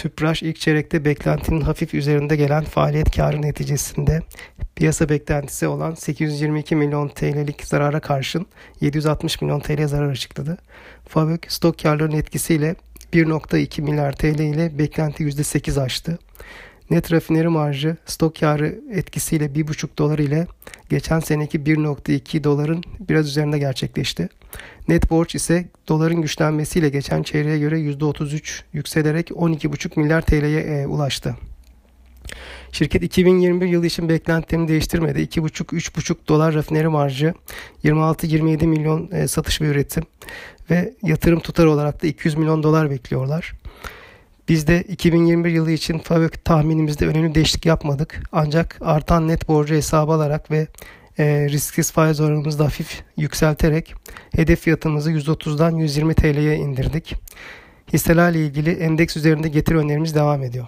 Tüpraş ilk çeyrekte beklentinin hafif üzerinde gelen faaliyet karı neticesinde piyasa beklentisi olan 822 milyon TL'lik zarara karşın 760 milyon TL zarar açıkladı. Fabök stok karlarının etkisiyle 1.2 milyar TL ile beklenti %8 aştı. Net rafineri marjı stok karı etkisiyle 1,5 dolar ile geçen seneki 1.2 doların biraz üzerinde gerçekleşti. Net borç ise doların güçlenmesiyle geçen çeyreğe göre %33 yükselerek 12,5 milyar TL'ye e, ulaştı. Şirket 2021 yılı için beklentilerini değiştirmedi. 2,5-3,5 dolar rafineri marjı, 26-27 milyon e, satış ve üretim ve yatırım tutar olarak da 200 milyon dolar bekliyorlar. Biz de 2021 yılı için FAVÖK tahminimizde önemli değişiklik yapmadık. Ancak artan net borcu hesabı alarak ve e, risksiz faiz oranımızı da hafif yükselterek hedef fiyatımızı 130'dan 120 TL'ye indirdik. Hisselerle ilgili endeks üzerinde getiri önerimiz devam ediyor.